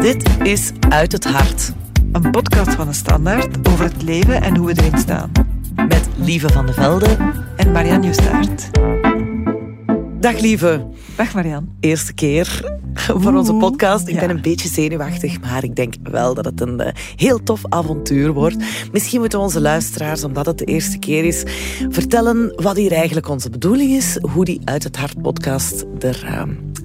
Dit is Uit het Hart. Een podcast van de Standaard over het leven en hoe we erin staan. Met Lieve van de Velde en Marianne Justaert. Dag Lieve. Dag Marianne. Eerste keer voor onze podcast. Ik ben een beetje zenuwachtig, maar ik denk wel dat het een uh, heel tof avontuur wordt. Misschien moeten we onze luisteraars, omdat het de eerste keer is, vertellen wat hier eigenlijk onze bedoeling is, hoe die Uit het Hart podcast er uh,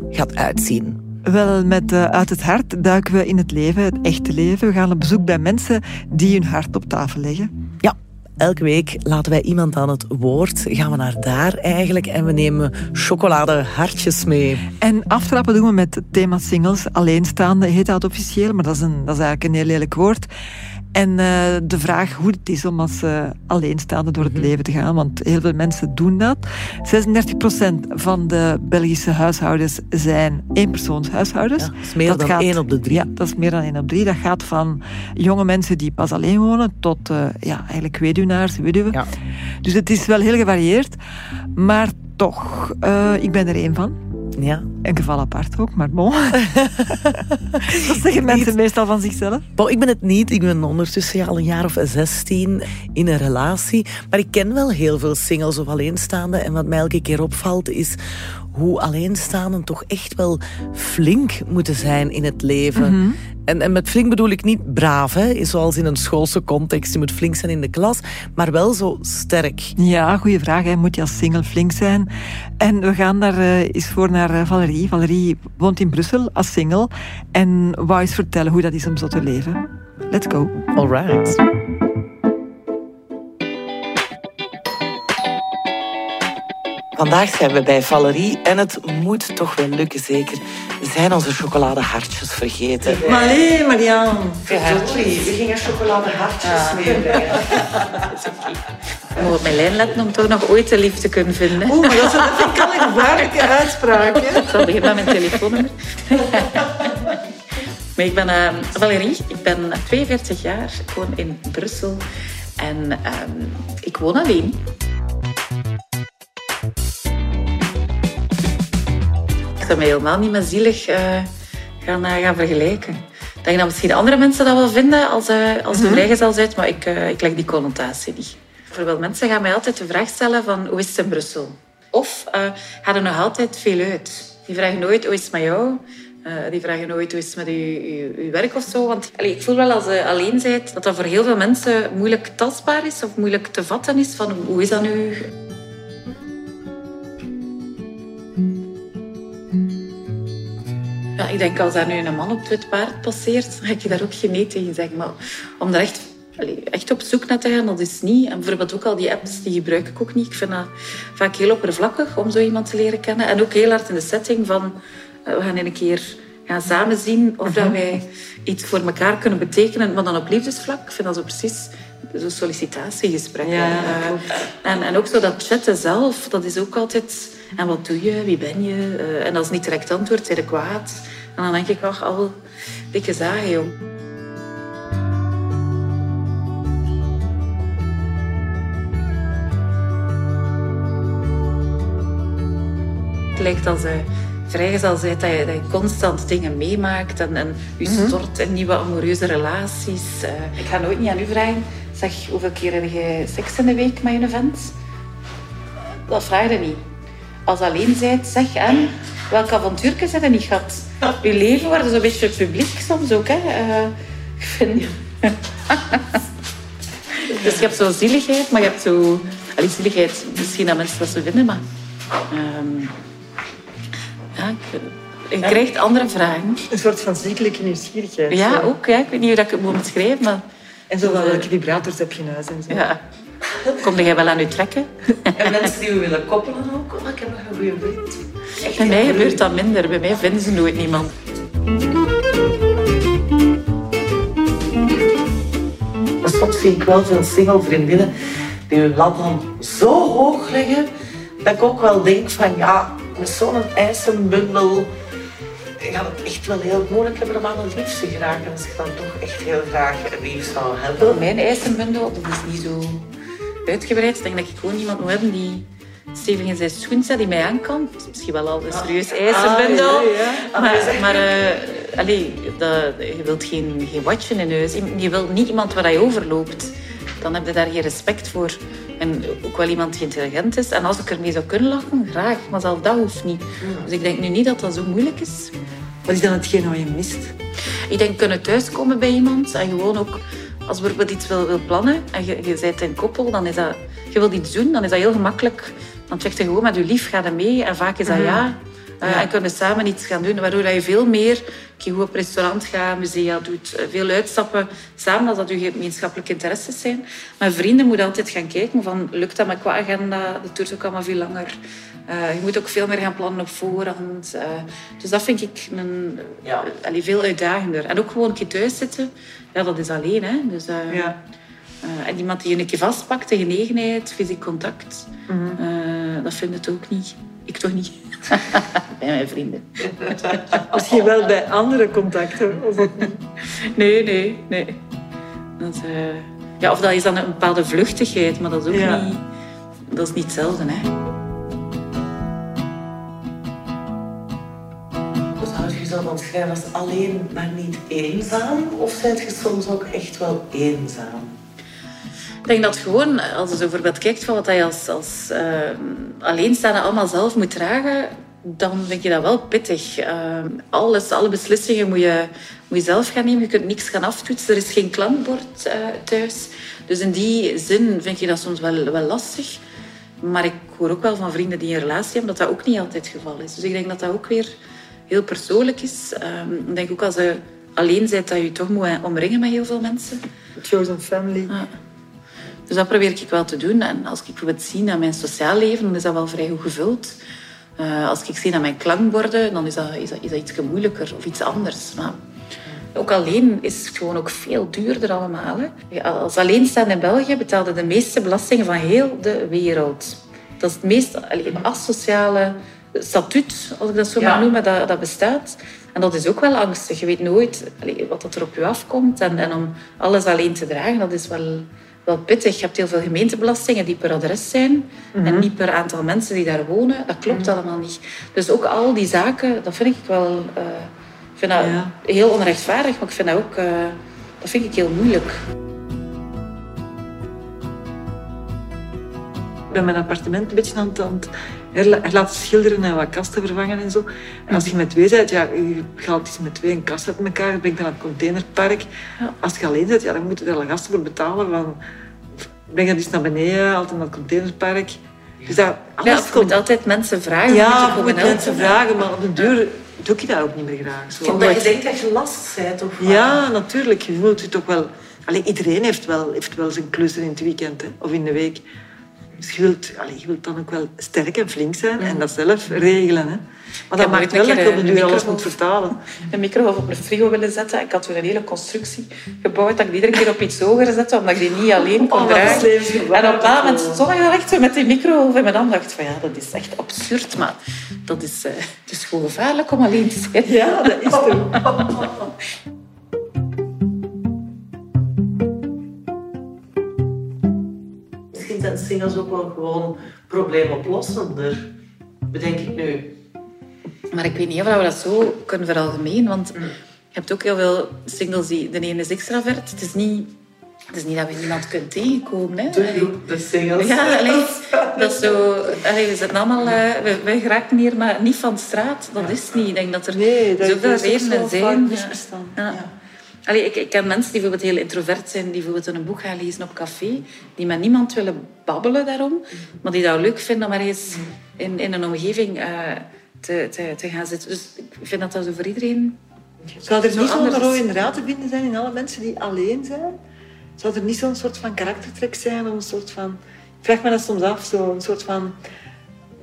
gaat uitzien. Wel, met uh, Uit het Hart duiken we in het leven, het echte leven. We gaan op bezoek bij mensen die hun hart op tafel leggen. Ja, Elke week laten wij iemand aan het woord. Gaan we naar daar eigenlijk en we nemen chocoladehartjes mee. En aftrappen doen we met het thema singles. Alleenstaande heet dat officieel, maar dat is, een, dat is eigenlijk een heel lelijk woord. En uh, de vraag hoe het is om als uh, alleenstaande door het mhm. leven te gaan, want heel veel mensen doen dat. 36% van de Belgische huishoudens zijn eenpersoonshuishoudens. Ja, dat is meer dat dan gaat, één op de drie. Ja, dat is meer dan één op drie. Dat gaat van jonge mensen die pas alleen wonen tot uh, ja, eigenlijk weduwnaars, weduwen. Ja. Dus het is wel heel gevarieerd. Maar toch, ik ben er één van. Ja. Een geval apart ook, maar bon. dat zeggen mensen meestal van zichzelf. Bon, ik ben het niet. Ik ben ondertussen al een jaar of 16 in een relatie. Maar ik ken wel heel veel singles of alleenstaanden. En wat mij elke keer opvalt is hoe alleenstaanden toch echt wel flink moeten zijn in het leven. Mhm. en, en met flink bedoel ik niet braaf, hè, zoals in een schoolse context. Je moet flink zijn in de klas, maar wel zo sterk. Ja, goede vraag. Hè. Moet je als single flink zijn? En we gaan daar uh, eens voor naar uh, Valerie. Valerie woont in Brussel als single en wou eens vertellen hoe dat is om zo te leven. Let's go. All right. Vandaag zijn we bij Valerie en het moet toch wel lukken, zeker. We zijn onze chocoladehartjes vergeten. Maar nee, Marianne. Verdorie, we gingen chocoladehartjes ah. meebrengen. Ik moet mijn lijn letten om toch nog ooit de liefde te kunnen vinden. Oeh, maar dat is een, een gevaarlijke uitspraak. Hè? Ik zal beginnen met mijn telefoonnummer. maar ik ben uh, Valerie, ik ben 42 jaar, ik woon in Brussel en uh, ik woon alleen. Zou mij helemaal niet met zielig uh, gaan, uh, gaan vergelijken. Ik denk dat misschien andere mensen dat wel vinden als, uh, als mm vrijgezel zijn, maar ik, ik leg die connotatie niet. Bijvoorbeeld mensen gaan mij altijd de vraag stellen van hoe is het in Brussel? Of gaan er nog altijd veel uit? Die vragen nooit hoe is het met jou? die vragen nooit hoe is het met uw, werk of zo. Want allee, ik voel wel als je alleen bent dat dat voor heel veel mensen moeilijk tastbaar is of moeilijk te vatten is. Van hoe is dat nu? Ja, ik denk als daar nu een man op het paard passeert, dan ga ik je daar ook geen tegen zeggen. Maar om daar echt, echt op zoek naar te gaan, dat is niet. En bijvoorbeeld ook al die apps, die gebruik ik ook niet. Ik vind dat vaak heel oppervlakkig om zo iemand te leren kennen. En ook heel hard in de setting van, eh, we gaan een keer gaan samen zien of dat mhm. wij iets voor elkaar kunnen betekenen, maar dan op liefdesvlak. Ik vind dat zo precies zo'n sollicitatiegesprek. Ja, uh, en, en ook zo dat chatten zelf, dat is ook altijd en wat doe je? Wie ben je? Uh, en als niet direct antwoord, zijn kwaad. En dan denk ik, ach, al dikke zagen, jong. Het lijkt als je vrijgezel bent, dat je, dat je constant dingen meemaakt en, en je mhm. stort in nieuwe amoureuze relaties. Uh, ik ga nooit niet aan u vragen, zeg, hoeveel keer heb je seks in de week met je vent? Dat vraag je niet als alleen zijt, zeg en welk avontuurtje zit er niet gehad? Je leven wordt zo'n beetje publiek soms ook, hè? Uh, ik vind... dus je hebt zo zieligheid, maar je hebt zo... Allee, zieligheid, misschien dat mensen dat zo vinden, maar... Um, ja, je krijgt andere vragen. Een soort van ziekelijke nieuwsgierigheid. Ja, ook. Ja. Ik weet niet hoe dat ik het moet omschrijven, maar... En zo welke vibrators heb je in huis en zo. Ja. Kom jij wel aan u trekken? En mensen die we willen koppelen ook. Oh, ik heb nog een goede vriend. Echt bij mij gebeurt dat minder. Bij mij vinden ze nooit niemand. Soms zie ik wel veel single vriendinnen die hun lat dan zo hoog leggen dat ik ook wel denk van ja, met zo'n ijzerbundel gaat het echt wel heel moeilijk hebben om aan het liefste geraken als ik dan toch echt heel graag lief zou hebben. Mijn ijzerbundel, dat is niet zo uitgebreid. Ik denk dat ik gewoon iemand moet hebben die stevig in zijn schoen staat, die mij aan kan. Dat is misschien wel al een serieus. Ah, ja, ja. Maar, maar uh, allee, dat, je wilt geen, geen watje in huis. Je wilt niet iemand waar je overloopt. Dan heb je daar geen respect voor. En ook wel iemand die intelligent is. En als ik ermee zou kunnen lachen, graag. Maar zelfs dat hoeft niet. Dus ik denk nu niet dat dat zo moeilijk is. Wat is dan hetgeen wat je mist? Ik denk kunnen thuiskomen bij iemand en gewoon ook als je bijvoorbeeld iets wil, wil plannen en je, je bent een koppel, dan is dat, je wilt iets doen, dan is dat heel gemakkelijk. Dan zeg je gewoon met je lief, ga er mee. En vaak is dat mhm. ja. Uh, En kunnen samen iets gaan doen, waardoor je veel meer op restaurant gaat, musea doet, eh, veel uitstappen samen, als dat je gemeenschappelijke interesses zijn. Maar vrienden moeten altijd gaan kijken van, lukt dat met qua agenda? Dat duurt ook allemaal veel langer. Uh, je moet ook veel meer gaan plannen op voorhand. Uh, dus dat vind ik een, ja. allee, veel uitdagender. En ook gewoon een keer thuis zitten, ja, dat is alleen. Hè. Dus, uh, ja. en iemand die je een keer vastpakt, de genegenheid, fysiek contact, mm -hmm. dat vind ik ook niet. Ik toch niet. bij mijn vrienden. Misschien wel bij andere contacten, of ook niet? Nee, nee, nee. Dat, ja, of dat is dan een bepaalde vluchtigheid, maar dat is ook ja. niet... Dat is niet hetzelfde, hè. dan schrijven als alleen maar niet eenzaam? Of zijn je soms ook echt wel eenzaam? Ik denk dat gewoon, als je bijvoorbeeld kijkt van wat je als, als uh, alleenstaande allemaal zelf moet dragen, dan vind je dat wel pittig. Uh, alles, alle beslissingen moet je, moet je zelf gaan nemen. Je kunt niks gaan aftoetsen. Er is geen klankbord uh, thuis. Dus in die zin vind je dat soms wel, wel lastig. Maar ik hoor ook wel van vrienden die een relatie hebben dat dat ook niet altijd het geval is. Dus ik denk dat dat ook weer heel persoonlijk is. Um, ik denk ook als je alleen bent, dat je toch moet omringen met heel veel mensen. Chosen family. Dus dat probeer ik wel te doen. En als ik bijvoorbeeld zie naar mijn sociaal leven, dan is dat wel vrij goed gevuld. Uh, als ik zie naar mijn klankborden, dan is dat, is dat, is dat iets moeilijker of iets anders. Maar ook alleen is het gewoon ook veel duurder allemaal. Hè. Als alleenstaande in België betaalde de meeste belastingen van heel de wereld. Dat is het meest asociale statuut, als ik dat zo mag noemen, dat, dat bestaat. En dat is ook wel angstig. Je weet nooit wat er op je afkomt. En, en om alles alleen te dragen, dat is wel, wel pittig. Je hebt heel veel gemeentebelastingen die per adres zijn en mhm. niet per aantal mensen die daar wonen. Dat klopt mhm. allemaal niet. Dus ook al die zaken, dat vind ik wel... Uh, ik vind dat heel onrechtvaardig, maar ik vind dat ook... Uh, dat vind ik heel moeilijk. Ik ben mijn appartement een beetje aan het er laten schilderen en wat kasten vervangen en zo. En als je met twee bent, ja, je gaat iets met twee een kast uit elkaar, brengt naar het containerpark. Als je alleen bent, ja, dan moet je er gasten voor betalen. Van, breng dat eens naar beneden, altijd naar het containerpark. Dus dat, alles ja, je komt... moet altijd mensen vragen. Ja, je moet mensen vragen, maar op de deur doe je dat ook niet meer graag. Zo. Omdat je denkt dat je last bent, of Ja, natuurlijk. Je voelt je toch wel... Allee, iedereen heeft wel, heeft wel zijn klussen in het weekend hè, of in de week. Dus je wilt, je wilt dan ook wel sterk en flink zijn en dat zelf regelen. Hè. Maar dat maakt wel dat je op de duur alles moet vertalen. Een microgolf op een frigo willen zetten. Ik had toen een hele constructie gebouwd dat ik iedere keer op iets hoger zette, omdat ik die niet alleen kon oh, dragen. En op dat moment stond ik echt met die microgolf in mijn hand. dacht van ja, dat is echt absurd, maar dat is, uh, het is gewoon gevaarlijk om alleen te zijn. Ja, dat is het. zijn singles ook wel gewoon probleemoplossender, bedenk ik nu. Maar ik weet niet of we dat zo kunnen veralgemenen, want mm. je hebt ook heel veel singles die... De ene is extravert. Het is niet... Het is niet dat we niemand kunnen tegenkomen. Hè? De de singles. Ja, allee, dat is zo... Allee, we zitten allemaal... Uh, we, wij geraken hier maar niet van straat. Dat is niet. Ik denk dat er nee, dat zoveel redenen zijn. Ja. Ja. Allee, ik, ik, ken mensen die bijvoorbeeld heel introvert zijn, die bijvoorbeeld een boek gaan lezen op café, die met niemand willen babbelen daarom, maar die dat leuk vinden om ergens in, in een omgeving uh, te, te, te, gaan zitten. Dus ik vind dat dat zo voor iedereen... Zou er niet zo'n rode draad te vinden zijn in alle mensen die alleen zijn? Zou er niet zo'n soort van karaktertrek zijn? Of een soort van... Ik vraag me dat soms af, zo'n soort van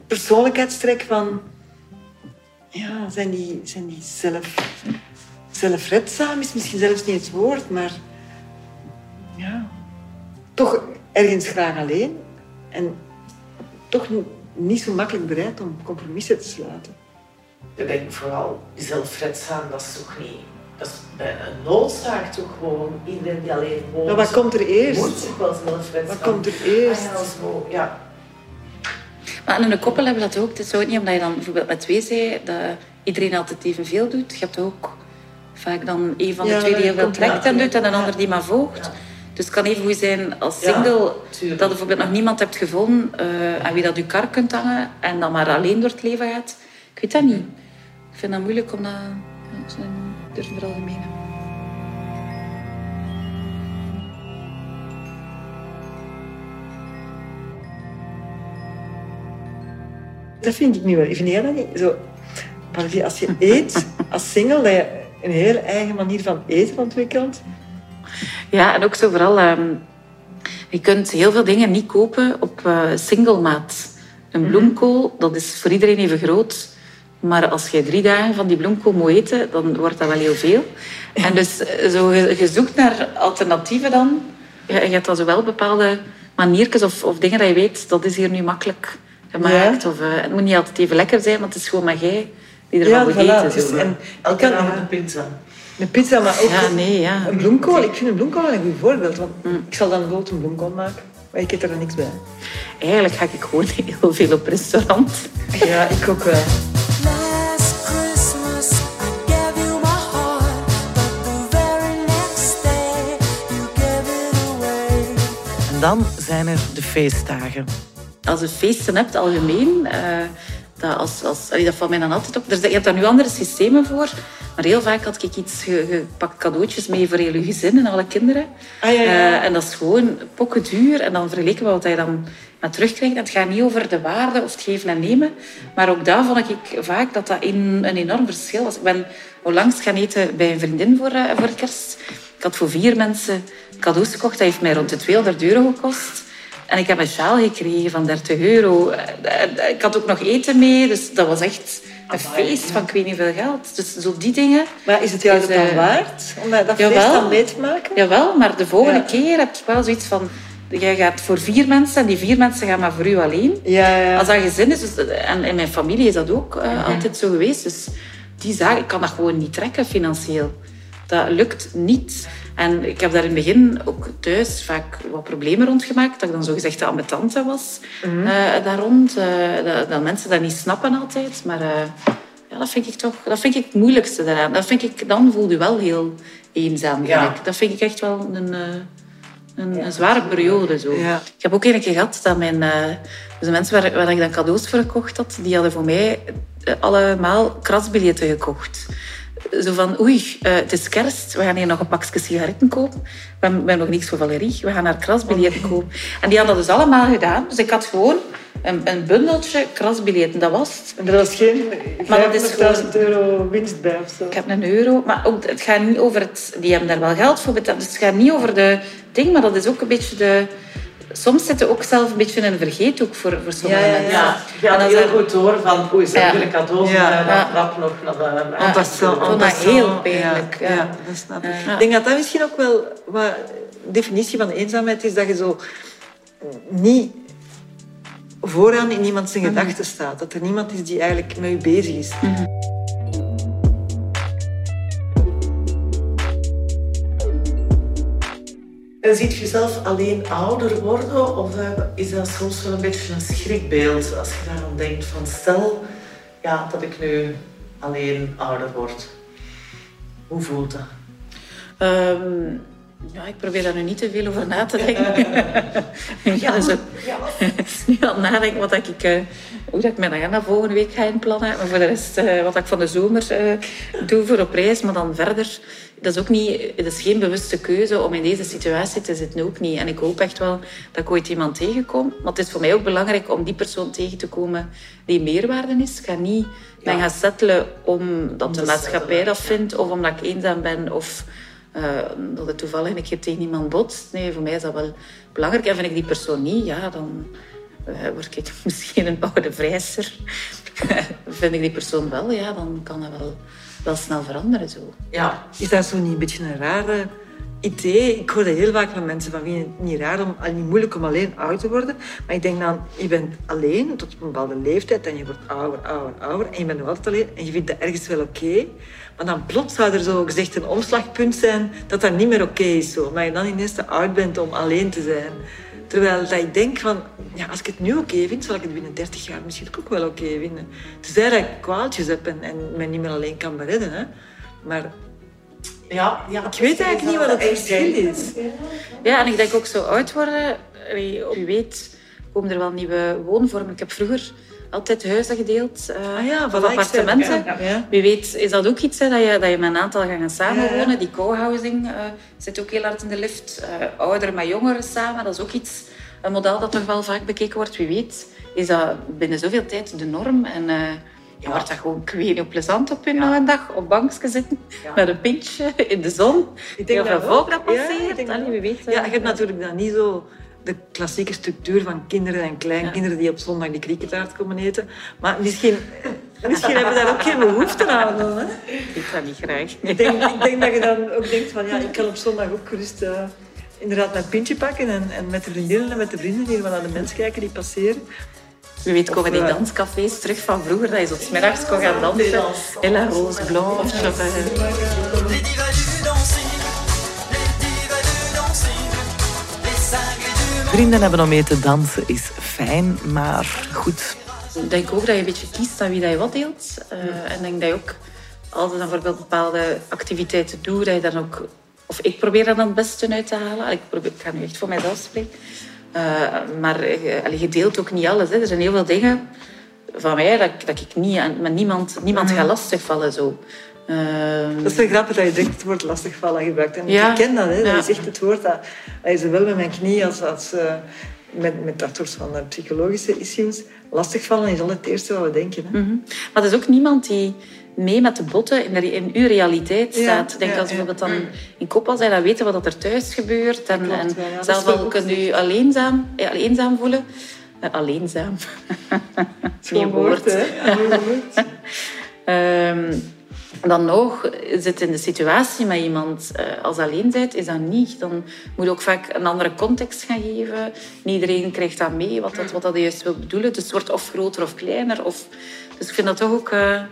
persoonlijkheidstrek van... Ja, zijn die, zijn die zelf zelfredzaam is misschien zelfs niet het woord, maar ja, toch ergens graag alleen en toch niet zo makkelijk bereid om compromissen te sluiten. Ik denk vooral zelfredzaam, dat is toch niet... Dat is een noodzaak toch gewoon. Iedereen die alleen woont... Maar wat komt er eerst? Moet zich wel zelfredzaam. Wat komt er eerst? Ah, ja, zo, ja. Maar in een koppel hebben we dat ook. Het is ook niet omdat je dan bijvoorbeeld met twee zei dat iedereen altijd evenveel doet. Je hebt ook vaak dan een van de twee die heel veel trekt en doet en een ander die maar volgt. Dus het kan even goed zijn als single dat je bijvoorbeeld nog niemand hebt gevonden uh, aan wie dat je kar kunt hangen en dan maar alleen door het leven gaat. Ik weet dat niet. Ik vind dat moeilijk om dat ja, durf er algemeen. Dat vind ik nu wel. Ik vind dat niet zo... Als je eet als single, dat je een heel eigen manier van eten ontwikkelt. Ja, en ook zo vooral... Um, je kunt heel veel dingen niet kopen op uh, single maat. Een mhm. bloemkool, dat is voor iedereen even groot. Maar als je drie dagen van die bloemkool moet eten, dan wordt dat wel heel veel. En dus eh, zo, je zoekt naar alternatieven dan. Je, je hebt dan zowel bepaalde maniertjes of, of dingen dat je weet, dat is hier nu makkelijk gemaakt. Of, uh, het moet niet altijd even lekker zijn, want het is gewoon maar jij die ervan ja, eten. Dus, en, ik kan een pizza. Een pizza, maar ook ja, nee, ja. een bloemkool. Ik vind een bloemkool een goed voorbeeld. Want mm. Ik zal dan bijvoorbeeld een bloemkool maken, maar ik eet er niks bij. Eigenlijk ga ik gewoon heel veel op restaurant. Ja, ik ook wel. En dan zijn er de feestdagen als je feesten hebt, algemeen, uh, dat, als, als, dat valt mij dan altijd op. je hebt daar nu andere systemen voor. Maar heel vaak had ik iets gepakt cadeautjes mee voor heel je gezin en alle kinderen. Ah, ja, ja. Uh, en dat is gewoon pokken duur. En dan vergeleken we wat je dan maar terugkrijgt. het gaat niet over de waarde of het geven en nemen. Maar ook daar vond ik vaak dat dat een, een enorm verschil was. Ik ben onlangs gaan eten bij een vriendin voor, uh, voor kerst. Ik had voor vier mensen cadeaus gekocht. Dat heeft mij rond de 200 euro gekost. En ik heb een sjaal gekregen van 30 euro. Ik had ook nog eten mee, dus dat was echt een feest van ik weet niet veel geld. Dus zo die dingen. Maar is het jou dus, dan uh, waard om dat feest dan mee te maken? Jawel, maar de volgende keer heb je wel zoiets van... Jij gaat voor vier mensen en die vier mensen gaan maar voor u alleen. Ja, ja. Als dat gezin is, dus, en in mijn familie is dat ook uh, altijd zo geweest. Dus die zaak, ik kan dat gewoon niet trekken financieel. Dat lukt niet. En ik heb daar in het begin ook thuis vaak wat problemen rondgemaakt. Dat ik dan zogezegd de ambetante was mm -hmm. uh, daar rond. Uh, dat, dat, mensen dat niet snappen altijd. Maar uh, ja, dat vind ik toch dat vind ik het moeilijkste daaraan. Dat vind ik, dan voel je wel heel eenzaam. Ja. Dat vind ik echt wel een, een, ja. een zware periode. Zo. Ja. Ik heb ook een keer gehad dat mijn... dus de mensen waar, waar ik dan cadeaus voor gekocht had, die hadden voor mij allemaal krasbiljetten gekocht zo van, oei, uh, het is kerst, we gaan hier nog een pakje sigaretten kopen. We hebben, we hebben nog niks voor Valerie, we gaan haar krasbiljetten kopen. En die hadden dat dus allemaal gedaan. Dus ik had gewoon een, een bundeltje krasbiljetten, dat was het. En dat is geen 50.000 euro winst bij of zo? Ik heb een euro, maar ook, het gaat niet over het... Die hebben daar wel geld voor betaald, dus het gaat niet over de ding, maar dat is ook een beetje de soms zitten ook zelf een beetje in een vergeethoek voor, voor sommige mensen. Ja, ja. ja heel goed hoor, van oei, ze hebben cadeaus, ja. dan rap nog naar de... Ja, dat is zo, dat heel pijnlijk. Ja, dat snap ik. Ik denk dat dat misschien ook wel wat definitie van eenzaamheid is, dat je zo niet vooraan in iemand zijn mhm. gedachten staat. Dat er niemand is die eigenlijk met je bezig is. Mhm. En ziet je zelf alleen ouder worden of eh, is dat soms wel een beetje een schrikbeeld als je daaraan denkt van stel ja, dat ik nu alleen ouder word. Hoe voelt dat? Um, ja, ik probeer daar nu niet te veel over na te denken. ja, zo, ja. nu aan nadenken wat ik, uh, hoe dat ik mijn agenda volgende week ga inplannen. Maar voor de rest, uh, wat ik van de zomer uh, doe voor op reis. Maar dan verder, dat is ook niet, dat is geen bewuste keuze om in deze situatie te zitten. Ook niet. En ik hoop echt wel dat ik ooit iemand tegenkom. Maar het is voor mij ook belangrijk om die persoon tegen te komen die meerwaarde is. Ik ga niet ja. gaan settelen omdat de maatschappij dat vindt. Of omdat ik eenzaam ben. Of uh, dat het toevallig een keer tegen iemand botst. Nee, voor mij is dat wel belangrijk. En vind ik die persoon niet, ja, dan uh, word ik misschien een oude vrijster. vind ik die persoon wel, ja, dan kan dat wel, wel snel veranderen. Zo. Ja. Is dat zo niet een beetje een rare idee? Ik hoor dat heel vaak van mensen van, vind het niet raar, om, niet moeilijk om alleen oud te worden? Maar ik denk dan, je bent alleen tot op een bepaalde leeftijd en je wordt ouder, ouder, ouder en je bent nog altijd alleen en je vindt dat ergens wel oké. Maar dan plots zou er zo gezegd een omslagpunt zijn dat dat niet meer oké is. Zo. Maar je dan ineens te oud bent om alleen te zijn. Terwijl dat ik denk van, ja, als ik het nu oké vind, zal ik het binnen 30 jaar misschien ook wel oké vinden. Tenzij dat ik kwaaltjes heb en, en mij niet meer alleen kan beredden. Hè. Maar Ja, ja. Ik weet eigenlijk niet wat het verschil is. Ja, en ik denk ook zo oud worden. Wie weet komen er wel nieuwe woonvormen. Ik heb vroeger altijd huizen gedeeld. eh, Ah ja, of ik appartementen. zei- ja, ja. Wie weet is dat ook iets, hè, dat, je, dat je met een aantal gaat gaan samenwonen. Die co-housing eh, zit ook heel hard in de lift. Eh ouderen met jongeren samen, dat is ook iets, een model dat toch wel vaak bekeken wordt. Wie weet is dat binnen zoveel tijd de norm. En je wordt dat gewoon kwee plezant op na een dag op bankje zitten met een pintje in de zon. Ik Heel veel dat volk wel. dat Ja, passeert. ik denk dat Allee, weet, Ja, je hebt natuurlijk dan niet zo de klassieke structuur van kinderen en kleinkinderen die op zondag die cricketaart komen eten. Maar misschien, misschien hebben we daar ook geen behoefte aan. dan, Hè? Ik ga niet graag. Ik, denk, ik denk dat je dan ook denkt van ja, ik kan op zondag ook gerust eh, inderdaad mijn pintje pakken en, en met de vriendinnen en met de vrienden hier wel naar de mensen kijken die passeren. Wie weet komen die eh, danscafés terug van vroeger, dat je zo 's middags kon gaan dansen. In La Rose Blanche. Of, eh, Vrienden hebben om mee te dansen is fijn, maar goed. Ik denk ook dat je een beetje kiest aan wie dat je wat deelt. Eh, En ik denk dat je ook, als je dan bijvoorbeeld bepaalde activiteiten doet, dat je dan ook... Of ik probeer er dan het beste uit te halen. Ik, probeer, ik ga nu echt voor mijzelf spreken. Eh, maar allee, je deelt ook niet alles. Hè. Er zijn heel veel dingen van mij dat, ik- dat ik niet met niemand, niemand ga lastigvallen. Zo. Eh, Dat is wel grappig dat je direct het woord lastigvallen gebruikt. En Ja. ik ken dat, hè, dat Ja. je zegt het woord dat, dat je zowel met mijn knie als, als eh, met, met dat soort van eh, psychologische issues. Lastigvallen is altijd het eerste wat we denken. Hè. Mhm. Maar er is ook niemand die mee met de botten in, de, in uw realiteit staat. Denk ja, als bijvoorbeeld dan in Koppel zijn, dan weten we wat er thuis gebeurt. En, klopt en wel, ja. Dat zelf is al je alleenzaam, ja, alleenzaam voelen. Eh, alleenzaam. Geen woord. hè. Woord. Ehm, dan nog zit in de situatie met iemand eh, als alleen bent, is dat niet. Dan moet je ook vaak een andere context gaan geven. Niet iedereen krijgt dat mee, wat dat, wat dat juist wil bedoelen. Dus het wordt of groter of kleiner. Of... Dus ik vind dat toch ook, eh,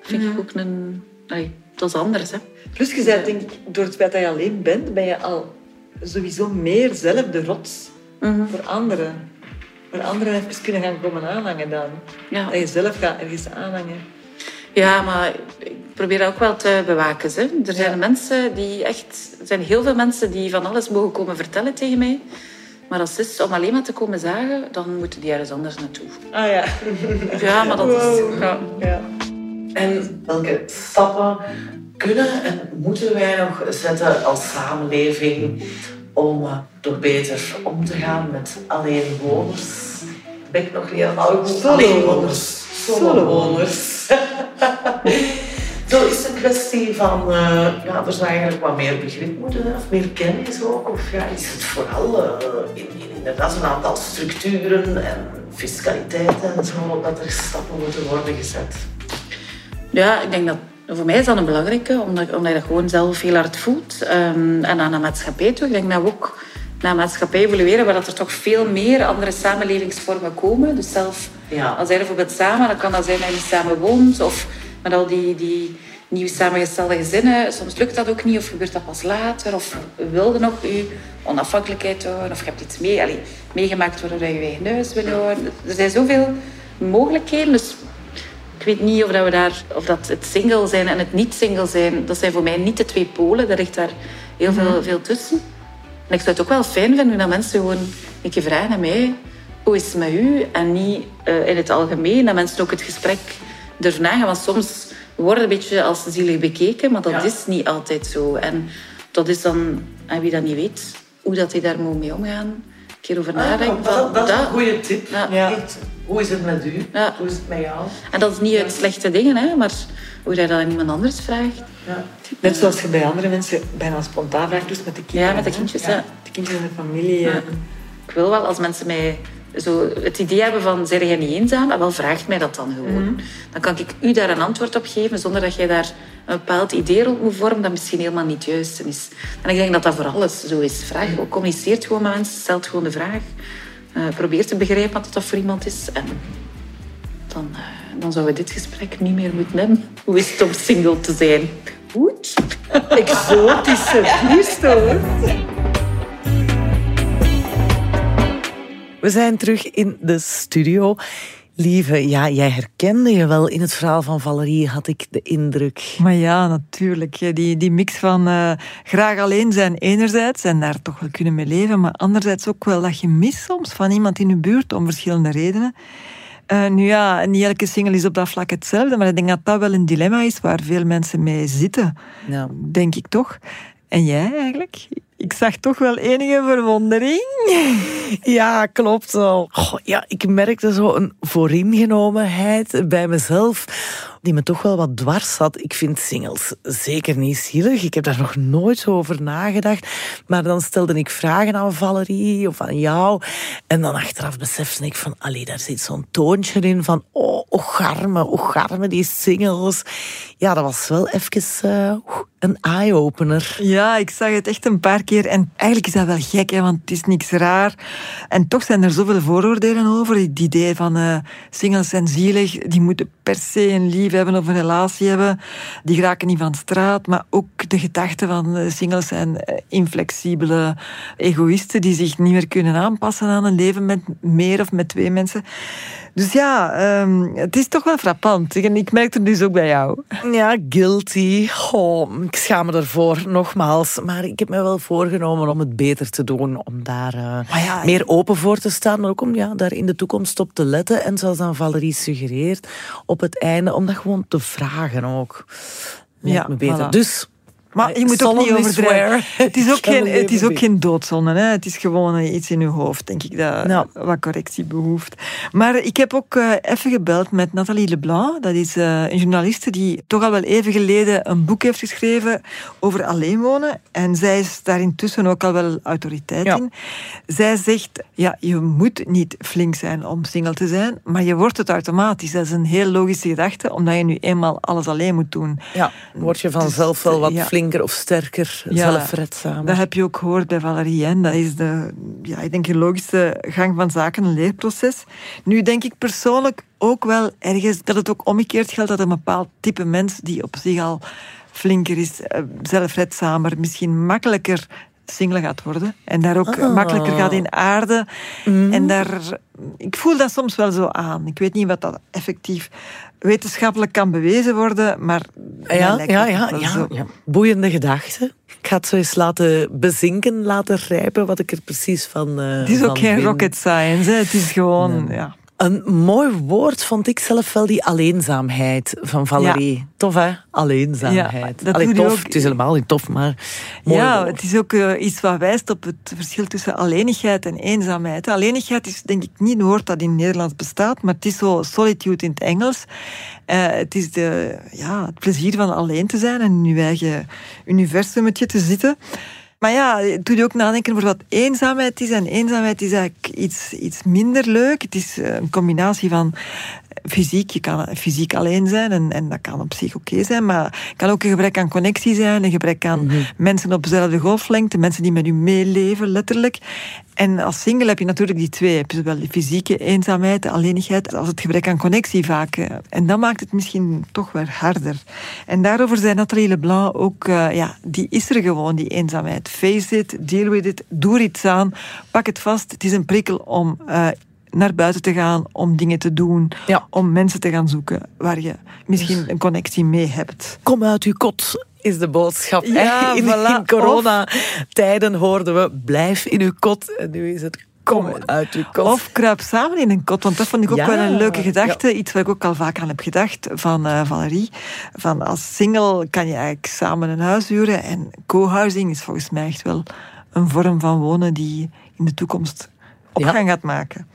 vind ik ook een... Allee, dat is anders, hè. Plus je bent, denk ik, door het feit dat je alleen bent, ben je al sowieso meer zelf de rots Mhm. voor anderen. Voor anderen even kunnen gaan komen aanhangen dan. Ja. Dat je zelf gaat ergens aanhangen. Ja, maar ik probeer dat ook wel te bewaken. Hè. Er zijn Ja. mensen die echt... Er zijn heel veel mensen die van alles mogen komen vertellen tegen mij. Maar als het is om alleen maar te komen zagen, dan moeten die ergens anders naartoe. Ah ja. Ja, maar dat is... Ja. ja. En welke stappen kunnen en moeten wij nog zetten als samenleving om eh, toch beter om te gaan met alleenwoners? Ben ik nog heel oud? Solo. Alleenwoners. Solowoners. Zo is het een kwestie van, eh, ja, er zou eigenlijk wat meer begrip moeten zijn, of meer kennis ook. Of ja, is het vooral eh, in, in inderdaad een aantal structuren en fiscaliteit en zo, dat er stappen moeten worden gezet. Ja, ik denk dat... Voor mij is dat een belangrijke, omdat, omdat je dat gewoon zelf heel hard voelt. Ehm, en aan de maatschappij toe. Ik denk dat we ook naar maatschappij evolueren waar dat er toch veel meer andere samenlevingsvormen komen. Dus zelf Ja. als jij bijvoorbeeld samen, dan kan dat zijn dat je samen woont. Of met al die, die nieuw samengestelde gezinnen. Soms lukt dat ook niet of gebeurt dat pas later. Of wilde nog je onafhankelijkheid houden. Of je hebt iets mee, allee, meegemaakt waardoor je je eigen huis wil houden. Er zijn zoveel mogelijkheden. Dus ik weet niet of, dat we daar, of dat het single zijn en het niet single zijn, dat zijn voor mij niet de twee polen. Er ligt daar heel veel, veel tussen. En ik zou het ook wel fijn vinden dat mensen gewoon een keer vragen aan mij, hoe is het met u? En niet eh, in het algemeen, dat mensen ook het gesprek durven aangaan. Want soms worden een beetje als zielig bekeken, maar dat Ja. is niet altijd zo. En dat is dan, en wie dat niet weet, hoe dat hij daar moet mee omgaan, een keer over nadenken. Ah, dat, van, dat is een dat- goede tip. Ja. Ja. Echt, hoe is het met u? Ja. Hoe is het met jou? En dat is niet uit slechte dingen, hè, maar hoe dat aan iemand anders vraagt. Ja. Net zoals je bij andere mensen bijna spontaan vraagt, dus met de kinderen. Ja, met de kindjes, ja. De kinderen in de familie. Ja. en- Ik wil wel, als mensen mij zo het idee hebben van, zeg jij niet eenzaam? En wel, vraagt mij dat dan gewoon. Dan kan ik u daar een antwoord op geven, zonder dat jij daar een bepaald idee rond moet vormen dat misschien helemaal niet juist is. En ik denk dat dat voor alles zo is. Vraag, communiceert gewoon met mensen, stelt gewoon de vraag. Eh, probeer te begrijpen wat dat voor iemand is. En dan, eh, dan zouden we dit gesprek niet meer moeten hebben. Hoe is het om single te zijn? Goed. Exotische hoor. We zijn terug in de studio. Lieve, ja, jij herkende je wel in het verhaal van Valerie, had ik de indruk. Maar ja, natuurlijk. Die, die mix van eh, graag alleen zijn enerzijds en daar toch wel kunnen mee leven, maar anderzijds ook wel dat je mist soms van iemand in je buurt om verschillende redenen. Uh, nu ja, niet elke single is op dat vlak hetzelfde, maar ik denk dat dat wel een dilemma is waar veel mensen mee zitten. Ja. Denk ik toch. En jij eigenlijk? Ik zag toch wel enige verwondering. Ja, klopt wel. Goh, ja, ik merkte zo een vooringenomenheid bij mezelf die me toch wel wat dwars zat. Ik vind singles zeker niet zielig. Ik heb daar nog nooit over nagedacht. Maar dan stelde ik vragen aan Valerie of aan jou. En dan achteraf besefte ik van, allee, daar zit zo'n toontje in van, oh, ocharme, ocharme, die singles. Ja, dat was wel even uh, een eye-opener. Ja, ik zag het echt een paar keer. En eigenlijk is dat wel gek, hè, want het is niks raar. En toch zijn er zoveel vooroordelen over. Het idee van uh, singles zijn zielig, die moeten per se een lief hebben of een relatie hebben. Die geraken niet van straat. Maar ook de gedachte van uh, singles zijn inflexibele egoïsten die zich niet meer kunnen aanpassen aan een leven met meer of met twee mensen. Dus ja, um, het is toch wel frappant. En ik merk het dus ook bij jou. Ja, guilty. Oh, ik schaam me ervoor, nogmaals. Maar ik heb me wel voorgenomen om het beter te doen. Om daar uh, ja, meer open voor te staan. Maar ook om ja, daar in de toekomst op te letten. En zoals dan Valerie suggereert, op het einde, om dat gewoon te vragen ook. Ja, me beter. Voilà. Dus maar je moet ook niet overdrijven. Het is ook geen, het is ook geen doodzonde. Hè. Het is gewoon iets in je hoofd, denk ik, dat wat correctie behoeft. Maar ik heb ook uh, even gebeld met Nathalie Leblanc. Dat is uh, een journaliste die toch al wel even geleden een boek heeft geschreven over alleen wonen. En zij is daar intussen ook al wel autoriteit ja. in. Zij zegt, ja, je moet niet flink zijn om single te zijn, maar je wordt het automatisch. Dat is een heel logische gedachte, omdat je nu eenmaal alles alleen moet doen. Ja, word je vanzelf wel wat ja. flink of sterker, ja, zelfredzamer. Dat heb je ook gehoord bij Valerie. Hè? Dat is de, ja, ik denk, de logische gang van zaken, een leerproces. Nu denk ik persoonlijk ook wel ergens dat het ook omgekeerd geldt dat een bepaald type mens die op zich al flinker is, zelfredzamer, misschien makkelijker single gaat worden. En daar ook Ah. makkelijker gaat in aarde. Mm. En daar, ik voel dat soms wel zo aan. Ik weet niet wat dat effectief wetenschappelijk kan bewezen worden, maar mij Ja, ja, ja, ja. Boeiende gedachte. Ik ga het zo eens laten bezinken, laten rijpen wat ik er precies van uh, Het is ook geen rocket science, hè. het is gewoon... Nee. Ja. Een mooi woord vond ik zelf wel die alleenzaamheid van Valerie. Tof hè? Alleenzaamheid. Ja, dat Allee, doe je tof, ook- het is helemaal niet tof, maar mooi Ja, woord. het is ook eh, iets wat wijst op het verschil tussen alleenigheid en eenzaamheid. Alleenigheid is denk ik niet een woord dat in het Nederlands bestaat, maar het is zo solitude in het Engels. Eh, het is de, ja, het plezier van alleen te zijn en in je eigen universumetje te zitten. Maar ja, het doet je ook nadenken over wat eenzaamheid is. En eenzaamheid is eigenlijk iets, iets minder leuk. Het is eh, een combinatie van fysiek. Je kan fysiek alleen zijn en, en dat kan op zich oké zijn. Maar het kan ook een gebrek aan connectie zijn. Een gebrek aan mensen op dezelfde golflengte. Mensen die met u meeleven, letterlijk. En als single heb je natuurlijk die twee. Heb je zowel de fysieke eenzaamheid, de alleenigheid, als het gebrek aan connectie vaak. eh. En dat maakt het misschien toch weer harder. En daarover zei Nathalie Leblanc ook, eh, ja, die is er gewoon, die eenzaamheid. Face it, deal with it, doe er iets aan, pak het vast. Het is een prikkel om eh, naar buiten te gaan, om dingen te doen, Ja. om mensen te gaan zoeken waar je misschien een connectie mee hebt. Kom uit uw kot is de boodschap. Ja, in, voilà. in coronatijden hoorden we blijf in uw kot. En nu is het kom uit uw kot. Of kruip samen in een kot, want dat vond ik ook Ja, wel een leuke gedachte. Iets waar ik ook al vaak aan heb gedacht van eh, Valerie. Van als single kan je eigenlijk samen een huis huren. En co-housing is volgens mij echt wel een vorm van wonen die in de toekomst opgang gaat maken.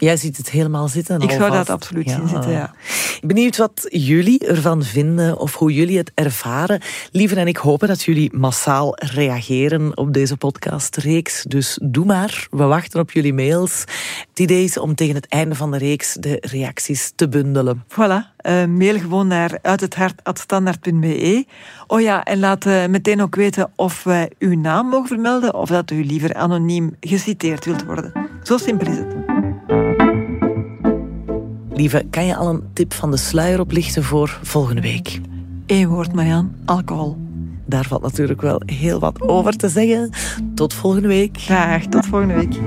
Jij ziet het helemaal zitten. Ik zou dat absoluut zien zitten, ja. Benieuwd wat jullie ervan vinden of hoe jullie het ervaren. Liever en ik hopen dat jullie massaal reageren op deze podcastreeks. Dus doe maar. We wachten op jullie mails. Het idee is om tegen het einde van de reeks de reacties te bundelen. Voilà, eh, mail gewoon naar uithethart.standaard.be. Oh ja, en laat eh, meteen ook weten of wij uw naam mogen vermelden of dat u liever anoniem geciteerd wilt worden. Zo simpel is het. Lieve, kan je al een tip van de sluier oplichten voor volgende week? Eén woord, Marian, alcohol. Daar valt natuurlijk wel heel wat over te zeggen. Tot volgende week. Graag, tot volgende week.